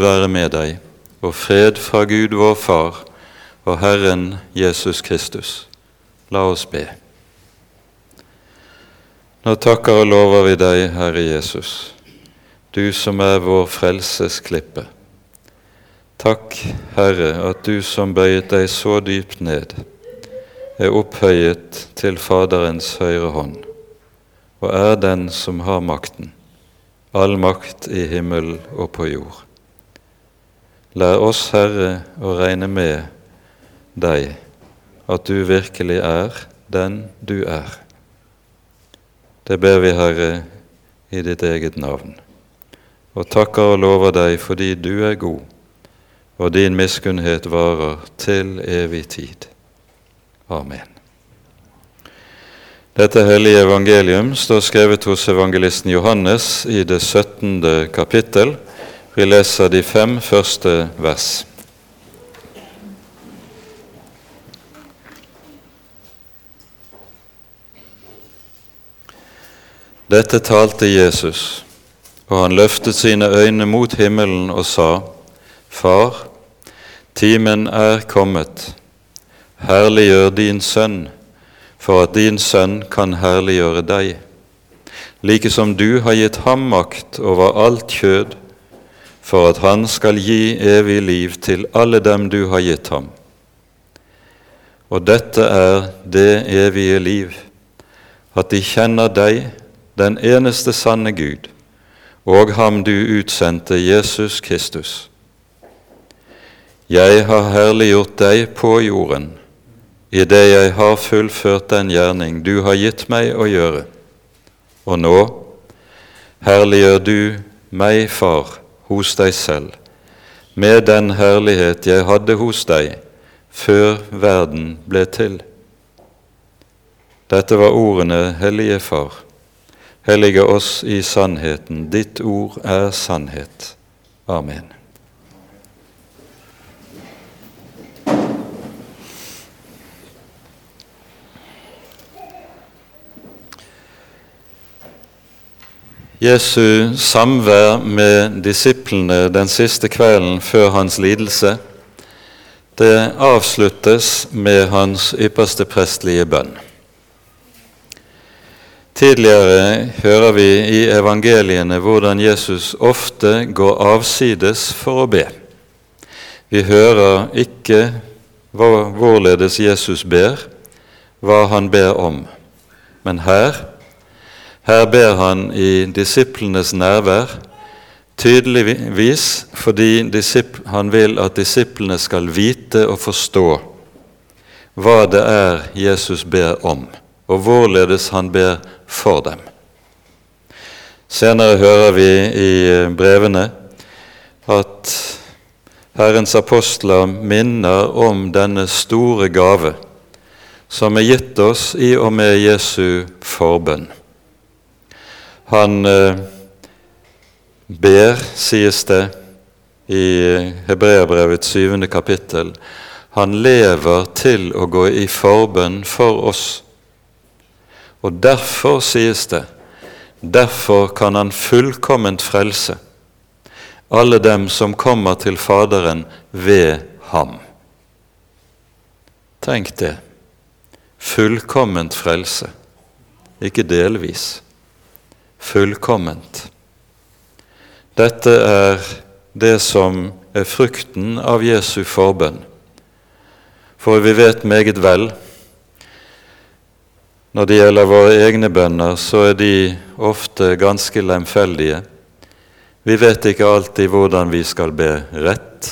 være med deg, og fred fra Gud vår Far og Herren Jesus Kristus. La oss be. Nå takker og lover vi deg, Herre Jesus, du som er vår frelses klippe. Takk, Herre, at du som bøyet deg så dypt ned, er opphøyet til Faderens høyre hånd, og er den som har makten, all makt i himmel og på jord. Lær oss, Herre, å regne med deg, at du virkelig er den du er. Det ber vi, Herre, i ditt eget navn, og takker og lover deg fordi du er god, og din miskunnhet varer til evig tid. Amen. Dette hellige evangelium står skrevet hos evangelisten Johannes i det 17. kapittel. Vi leser de fem første vers. Dette talte Jesus, og han løftet sine øyne mot himmelen og sa, Far, timen er kommet. Herliggjør din sønn, for at din sønn kan herliggjøre deg, like som du har gitt ham makt over alt kjød, for at han skal gi evig liv til alle dem du har gitt ham. Og dette er det evige liv, at de kjenner deg, den eneste sanne Gud, og ham du utsendte, Jesus Kristus. Jeg har herliggjort deg på jorden, idet jeg har fullført den gjerning du har gitt meg å gjøre. Og nå herliggjør du meg, Far, hos deg selv, med den herlighet jeg hadde hos deg før verden ble til. Dette var ordene, Hellige Far. Hellige oss i sannheten. Ditt ord er sannhet. Amen. Jesu samvær med disiplene den siste kvelden før hans lidelse, det avsluttes med hans ypperste prestlige bønn. Tidligere hører vi i evangeliene hvordan Jesus ofte går avsides for å be. Vi hører ikke hvorledes Jesus ber, hva han ber om, men her her ber han i disiplenes nærvær, tydeligvis fordi han vil at disiplene skal vite og forstå hva det er Jesus ber om, og hvorledes han ber for dem. Senere hører vi i brevene at Herrens apostler minner om denne store gave som er gitt oss i og med Jesu forbønn. Han eh, ber, sies det i Hebreabrevets syvende kapittel, han lever til å gå i forbønn for oss. Og derfor, sies det, derfor kan han fullkomment frelse alle dem som kommer til Faderen ved ham. Tenk det. Fullkomment frelse, ikke delvis fullkomment. Dette er det som er frukten av Jesu forbønn. For vi vet meget vel når det gjelder våre egne bønner, så er de ofte ganske lemfeldige. Vi vet ikke alltid hvordan vi skal be rett.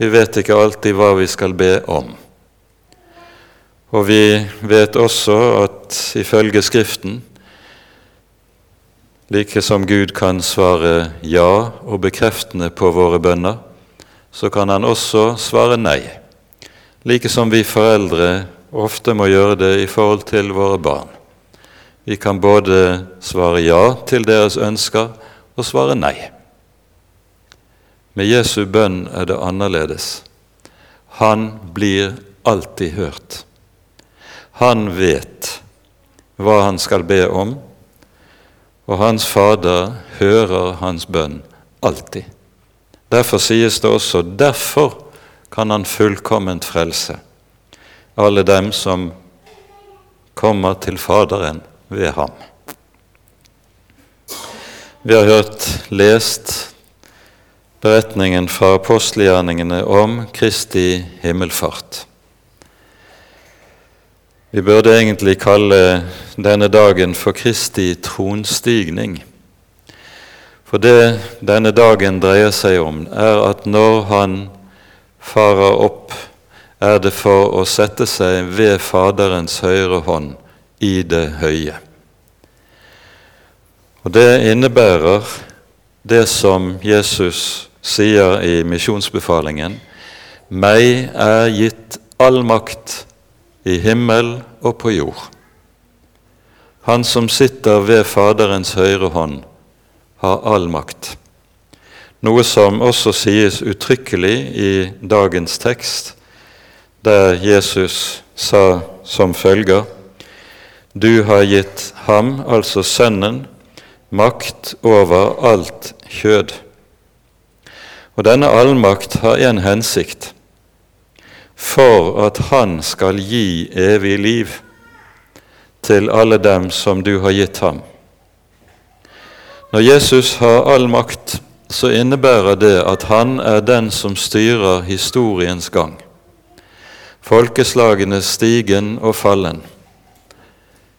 Vi vet ikke alltid hva vi skal be om. Og vi vet også at ifølge Skriften Like som Gud kan svare ja og bekreftende på våre bønner, så kan Han også svare nei, like som vi foreldre ofte må gjøre det i forhold til våre barn. Vi kan både svare ja til deres ønsker og svare nei. Med Jesu bønn er det annerledes. Han blir alltid hørt. Han vet hva han skal be om, og hans Fader hører hans bønn alltid. Derfor sies det også derfor kan han fullkomment frelse alle dem som kommer til Faderen ved ham. Vi har hørt lest beretningen fra apostelgjerningene om Kristi himmelfart. Vi burde egentlig kalle denne dagen for Kristi tronstigning. For det denne dagen dreier seg om, er at når han farer opp, er det for å sette seg ved Faderens høyre hånd i det høye. Og Det innebærer det som Jesus sier i misjonsbefalingen meg er gitt all makt i himmel og på jord. Han som sitter ved Faderens høyre hånd, har all makt noe som også sies uttrykkelig i dagens tekst, der Jesus sa som følger Du har gitt ham, altså Sønnen, makt over alt kjød. Og denne allmakt har en hensikt for at han skal gi evig liv til alle dem som du har gitt ham. Når Jesus har all makt, så innebærer det at han er den som styrer historiens gang. Folkeslagenes stigen og fallen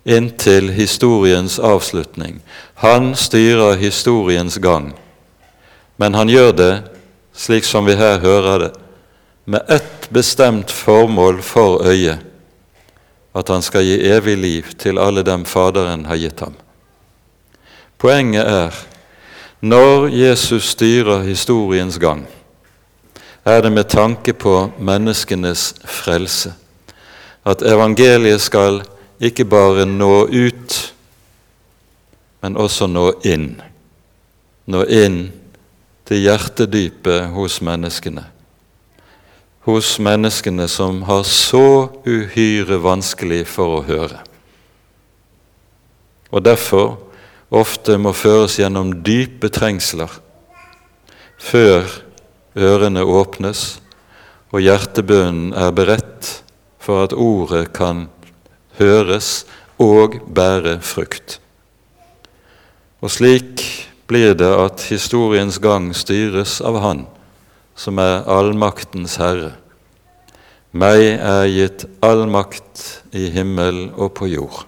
inntil historiens avslutning. Han styrer historiens gang, men han gjør det, slik som vi her hører det, med ett bestemt formål for øyet, at han skal gi evig liv til alle dem Faderen har gitt ham. Poenget er når Jesus styrer historiens gang, er det med tanke på menneskenes frelse. At evangeliet skal ikke bare nå ut, men også nå inn. Nå inn til hjertedypet hos menneskene. Hos menneskene som har så uhyre vanskelig for å høre. Og derfor ofte må føres gjennom dype trengsler før ørene åpnes og hjertebønnen er beredt for at ordet kan høres og bære frukt. Og slik blir det at historiens gang styres av Han som er allmaktens herre. Meg er gitt all makt i himmel og på jord,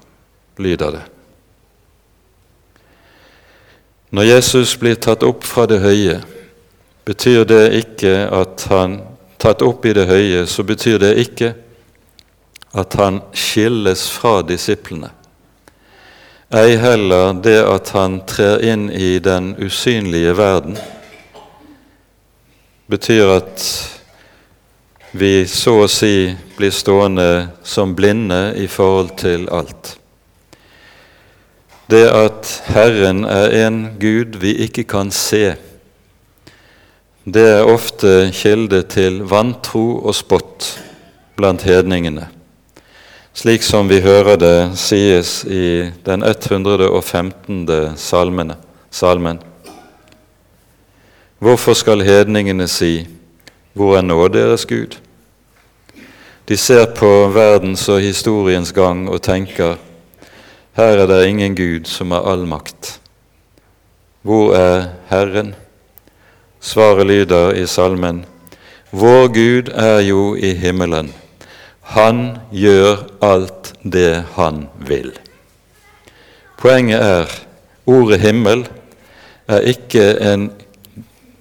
lyder det. Når Jesus blir tatt opp fra det høye, betyr det ikke at han tatt opp i det høye, så betyr det ikke at han skilles fra disiplene. Ei heller det at han trer inn i den usynlige verden, betyr at vi så å si blir stående som blinde i forhold til alt det at Herren er en Gud vi ikke kan se, det er ofte kilde til vantro og spott blant hedningene, slik som vi hører det sies i den 115. salmene, salmen. Hvorfor skal hedningene si, hvor er nå deres Gud? De ser på verdens og historiens gang og tenker, her er det ingen Gud som har all makt. Hvor er Herren? Svaret lyder i salmen Vår Gud er jo i himmelen. Han gjør alt det han vil. Poenget er ordet himmel er ikke en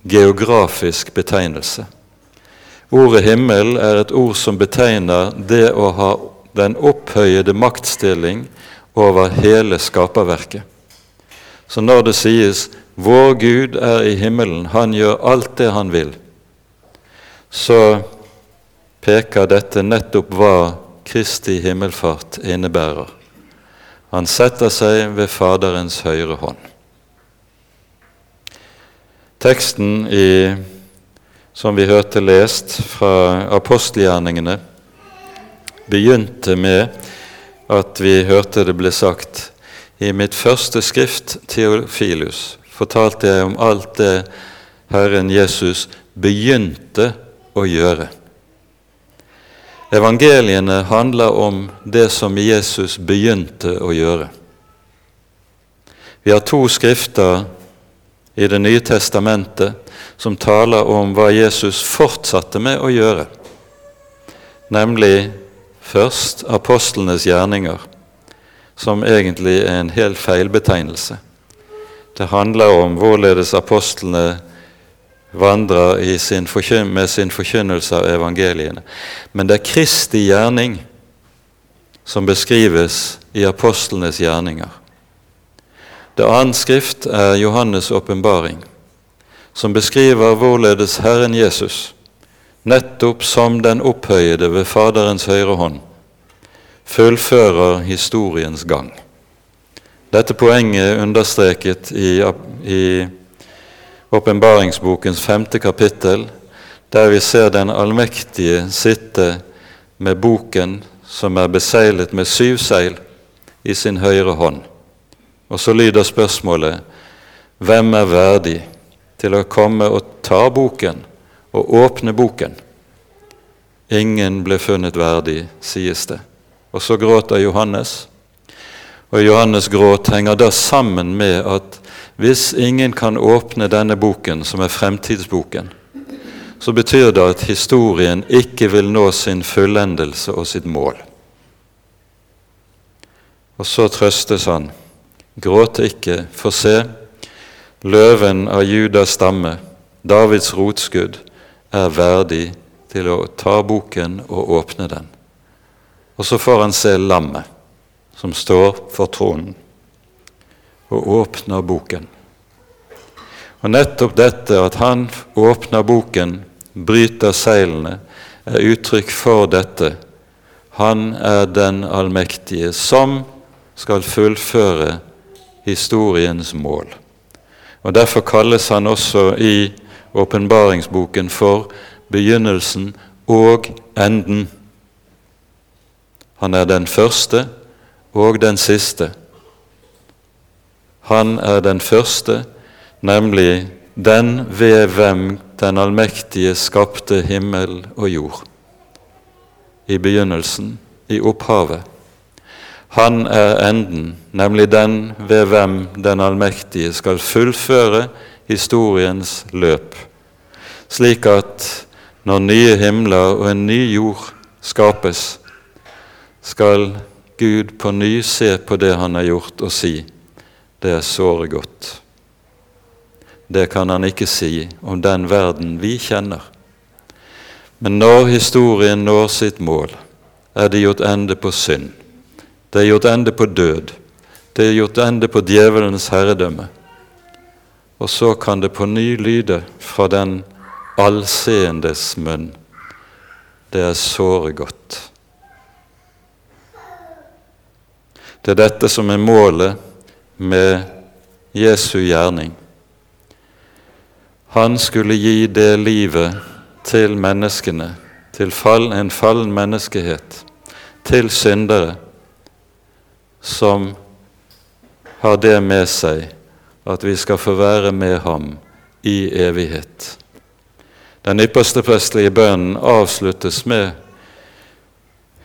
geografisk betegnelse. Ordet himmel er et ord som betegner det å ha den opphøyede maktstilling over hele skaperverket. Så når det sies 'Vår Gud er i himmelen, han gjør alt det han vil', så peker dette nettopp hva Kristi himmelfart innebærer. Han setter seg ved Faderens høyre hånd. Teksten i, som vi hørte lest fra apostelgjerningene, begynte med at vi hørte det ble sagt I mitt første skrift, Theofilus, fortalte jeg om alt det Herren Jesus begynte å gjøre. Evangeliene handler om det som Jesus begynte å gjøre. Vi har to skrifter i Det nye testamentet som taler om hva Jesus fortsatte med å gjøre, nemlig først apostlenes gjerninger, som egentlig er en hel feilbetegnelse. Det handler om hvorledes apostlene vandrer sin med sin forkynnelse av evangeliene. Men det er Kristi gjerning som beskrives i apostlenes gjerninger. Det annet skrift er Johannes' åpenbaring, som beskriver hvorledes Herren Jesus, nettopp som den opphøyede ved Faderens høyre hånd, fullfører historiens gang. Dette poenget er understreket i, åpenbaringsbokens femte kapittel, der vi ser den allmektige sitte med boken som er beseglet med syv seil, i sin høyre hånd. Og så lyder spørsmålet hvem er verdig til å komme og ta boken og åpne boken? Ingen ble funnet verdig, sies det. Og så gråter Johannes. Og Johannes' gråt henger da sammen med at hvis ingen kan åpne denne boken, som er fremtidsboken, så betyr det at historien ikke vil nå sin fullendelse og sitt mål. Og så trøstes han Gråt ikke, for se, løven av Judas stamme, Davids rotskudd, er verdig til å ta boken og åpne den. Og så får han se lammet som står for tronen, og åpner boken. Og nettopp dette at han åpner boken, bryter seilene, er uttrykk for dette. Han er den allmektige som skal fullføre historiens mål. Og Derfor kalles han også i åpenbaringsboken for begynnelsen og enden. Han er den første og den siste. Han er den første, nemlig den ved hvem den allmektige skapte himmel og jord. I begynnelsen, i opphavet. Han er enden, nemlig den ved hvem den allmektige skal fullføre historiens løp, slik at når nye himler og en ny jord skapes, skal Gud på ny se på det han har gjort, og si det er såre godt. Det kan han ikke si om den verden vi kjenner. Men når historien når sitt mål, er det gjort ende på synd det er gjort ende på død. Det er gjort ende på djevelens herredømme. Og så kan det på ny lyde fra den allseendes munn. Det er såre godt. Det er dette som er målet med Jesu gjerning. Han skulle gi det livet til menneskene, til fall, en fallen menneskehet, til syndere som har det med seg at vi skal få være med ham i evighet. Den ypperste prestelige bønnen avsluttes med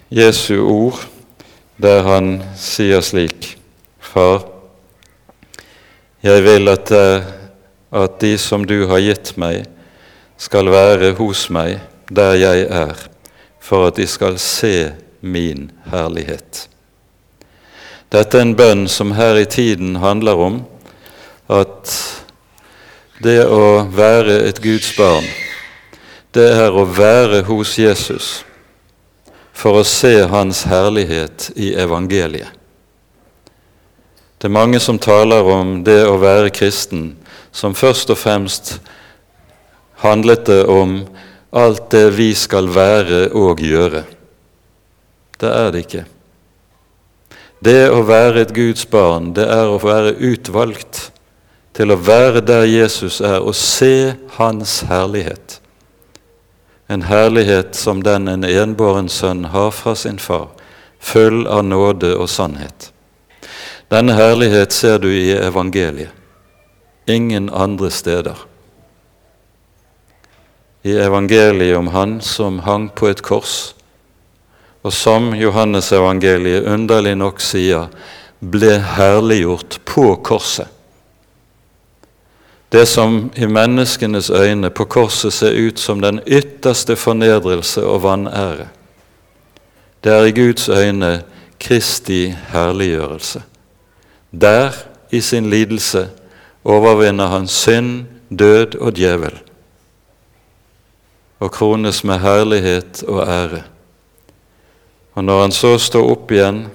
Jesu ord, der han sier slik Far, jeg vil at, at de som du har gitt meg, skal være hos meg der jeg er, for at de skal se min herlighet. Dette er en bønn som her i tiden handler om at det å være et Guds barn, det er å være hos Jesus for å se Hans herlighet i evangeliet. Det er mange som taler om det å være kristen, som først og fremst handlet det om alt det vi skal være og gjøre. Det er det ikke. Det å være et Guds barn, det er å være utvalgt til å være der Jesus er, og se Hans herlighet. En herlighet som den en enbåren sønn har fra sin far, full av nåde og sannhet. Denne herlighet ser du i evangeliet, ingen andre steder. i evangeliet om Han som hang på et kors, og som Johannes evangeliet underlig nok sier, ble herliggjort på korset. Det som i menneskenes øyne på korset ser ut som den ytterste fornedrelse og vanære, det er i Guds øyne Kristi herliggjørelse. Der, i sin lidelse, overvinner han synd, død og djevel, og krones med herlighet og ære. Og når han så står opp igjen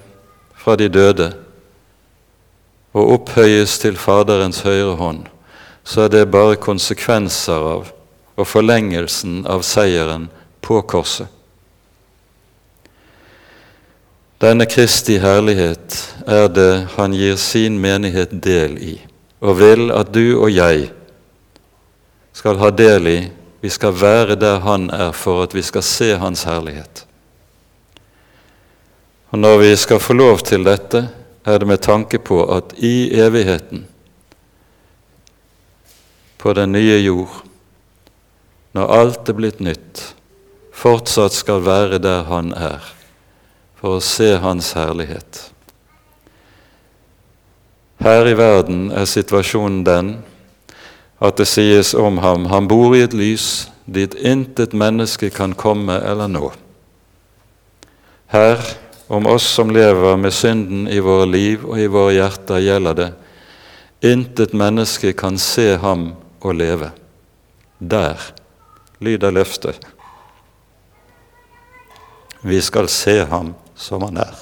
fra de døde og opphøyes til Faderens høyre hånd, så er det bare konsekvenser av og forlengelsen av seieren på korset. Denne Kristi herlighet er det han gir sin menighet del i, og vil at du og jeg skal ha del i. Vi skal være der han er for at vi skal se hans herlighet. Og Når vi skal få lov til dette, er det med tanke på at i evigheten, på den nye jord, når alt er blitt nytt, fortsatt skal være der Han er, for å se Hans herlighet. Her i verden er situasjonen den at det sies om ham han bor i et lys dit intet menneske kan komme eller nå. Her om oss som lever med synden i våre liv og i våre hjerter, gjelder det intet menneske kan se ham og leve. Der lyder løftet. Vi skal se ham som han er.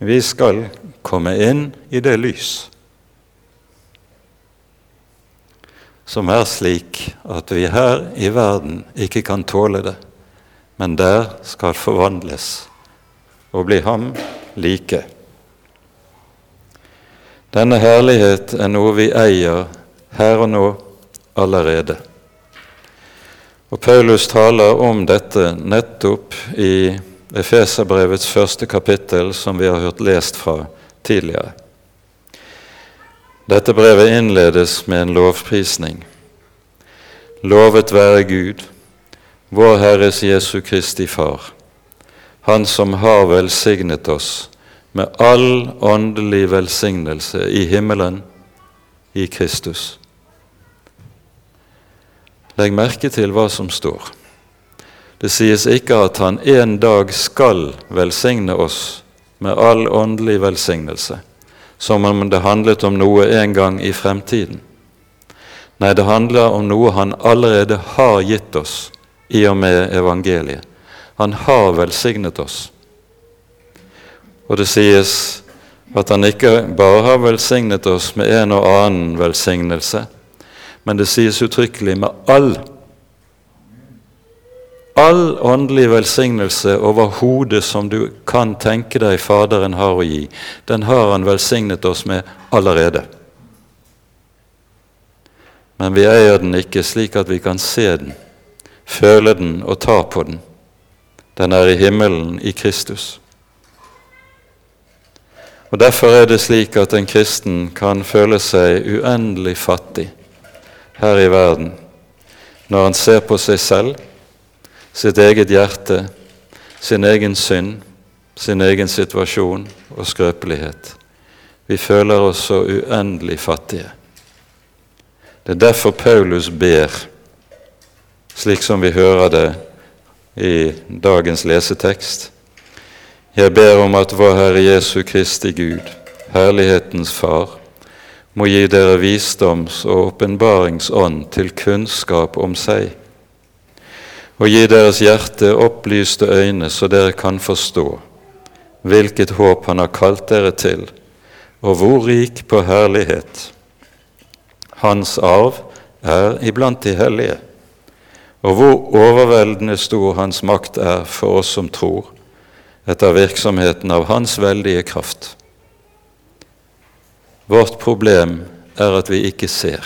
Vi skal komme inn i det lys som er slik at vi her i verden ikke kan tåle det, men der skal forvandles og bli ham like. Denne herlighet er noe vi eier her og nå allerede. Og Paulus taler om dette nettopp i Efeserbrevets første kapittel, som vi har hørt lest fra tidligere. Dette brevet innledes med en lovprisning. Lovet være Gud, vår Herres Jesu Kristi Far han som har velsignet oss med all åndelig velsignelse i himmelen i Kristus. Legg merke til hva som står. Det sies ikke at Han en dag skal velsigne oss med all åndelig velsignelse, som om det handlet om noe en gang i fremtiden. Nei, det handler om noe Han allerede har gitt oss i og med evangeliet. Han har velsignet oss. Og det sies at han ikke bare har velsignet oss med en og annen velsignelse, men det sies uttrykkelig med all. All åndelig velsignelse over hodet som du kan tenke deg Faderen har å gi, den har han velsignet oss med allerede. Men vi eier den ikke slik at vi kan se den, føle den og ta på den. Den er i himmelen i Kristus. Og Derfor er det slik at en kristen kan føle seg uendelig fattig her i verden når han ser på seg selv, sitt eget hjerte, sin egen synd, sin egen situasjon og skrøpelighet. Vi føler oss så uendelig fattige. Det er derfor Paulus ber, slik som vi hører det i dagens lesetekst. Jeg ber om at vår Herre Jesu Kristi Gud, Herlighetens Far, må gi dere visdoms- og åpenbaringsånd til kunnskap om seg, og gi deres hjerte opplyste øyne, så dere kan forstå hvilket håp Han har kalt dere til, og hvor rik på herlighet Hans arv er iblant de hellige og hvor overveldende stor Hans makt er for oss som tror, etter virksomheten av Hans veldige kraft. Vårt problem er at vi ikke ser.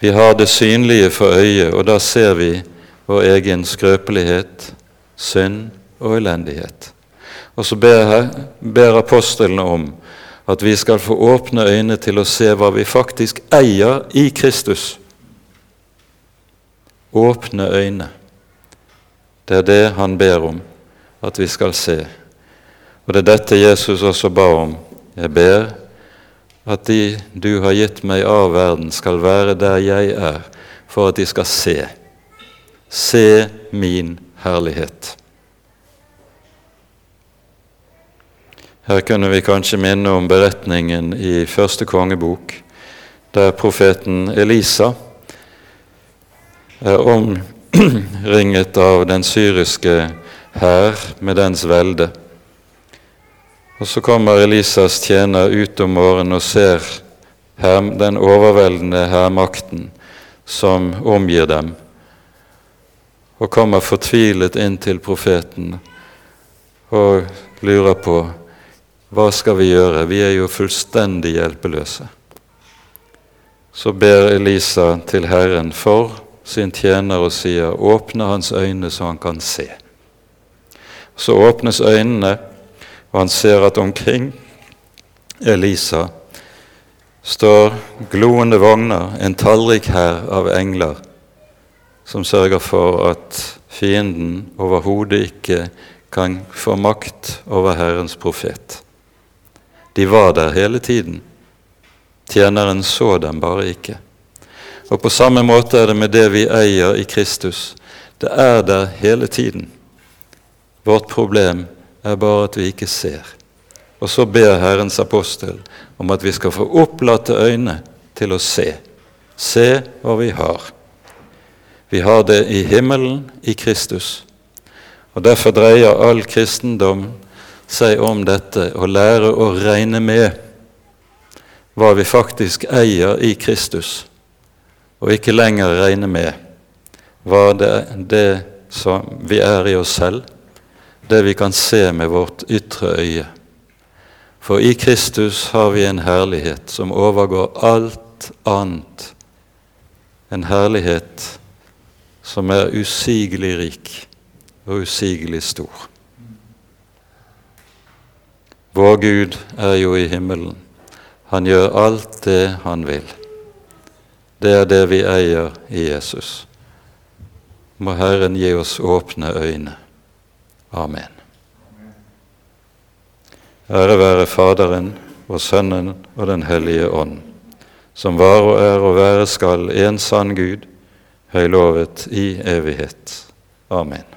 Vi har det synlige for øyet, og da ser vi vår egen skrøpelighet, synd og elendighet. Og så ber, ber apostlene om at vi skal få åpne øyne til å se hva vi faktisk eier i Kristus åpne øyne. Det er det han ber om at vi skal se. Og det er dette Jesus også ba om. Jeg ber at de du har gitt meg av verden, skal være der jeg er, for at de skal se. Se min herlighet. Her kunne vi kanskje minne om beretningen i første kongebok, der profeten Elisa omringet av den syriske hær med dens velde. Og Så kommer Elisas tjener ut om morgenen og ser den overveldende hærmakten som omgir dem, og kommer fortvilet inn til profeten og lurer på hva skal vi gjøre? Vi er jo fullstendig hjelpeløse. Så ber Elisa til Herren for sin tjener og sier, åpne hans øyne så han kan se. Så åpnes øynene, og han ser at omkring Elisa står gloende vogner, en tallrik hær av engler, som sørger for at fienden overhodet ikke kan få makt over Herrens profet. De var der hele tiden. Tjeneren så dem bare ikke. Og på samme måte er det med det vi eier i Kristus. Det er der hele tiden. Vårt problem er bare at vi ikke ser. Og så ber Herrens apostel om at vi skal få opplatte øyne til å se. Se hva vi har. Vi har det i himmelen, i Kristus. Og Derfor dreier all kristendom seg om dette og lære å regne med hva vi faktisk eier i Kristus, og ikke lenger regne med hva det, det som vi er i oss selv, det vi kan se med vårt ytre øye. For i Kristus har vi en herlighet som overgår alt annet. En herlighet som er usigelig rik og usigelig stor. Vår Gud er jo i himmelen. Han gjør alt det han vil. Det er det vi eier i Jesus. Må Herren gi oss åpne øyne. Amen. Ære være Faderen og Sønnen og Den hellige ånd, som var og er og være skal en sann Gud, høylovet i evighet. Amen.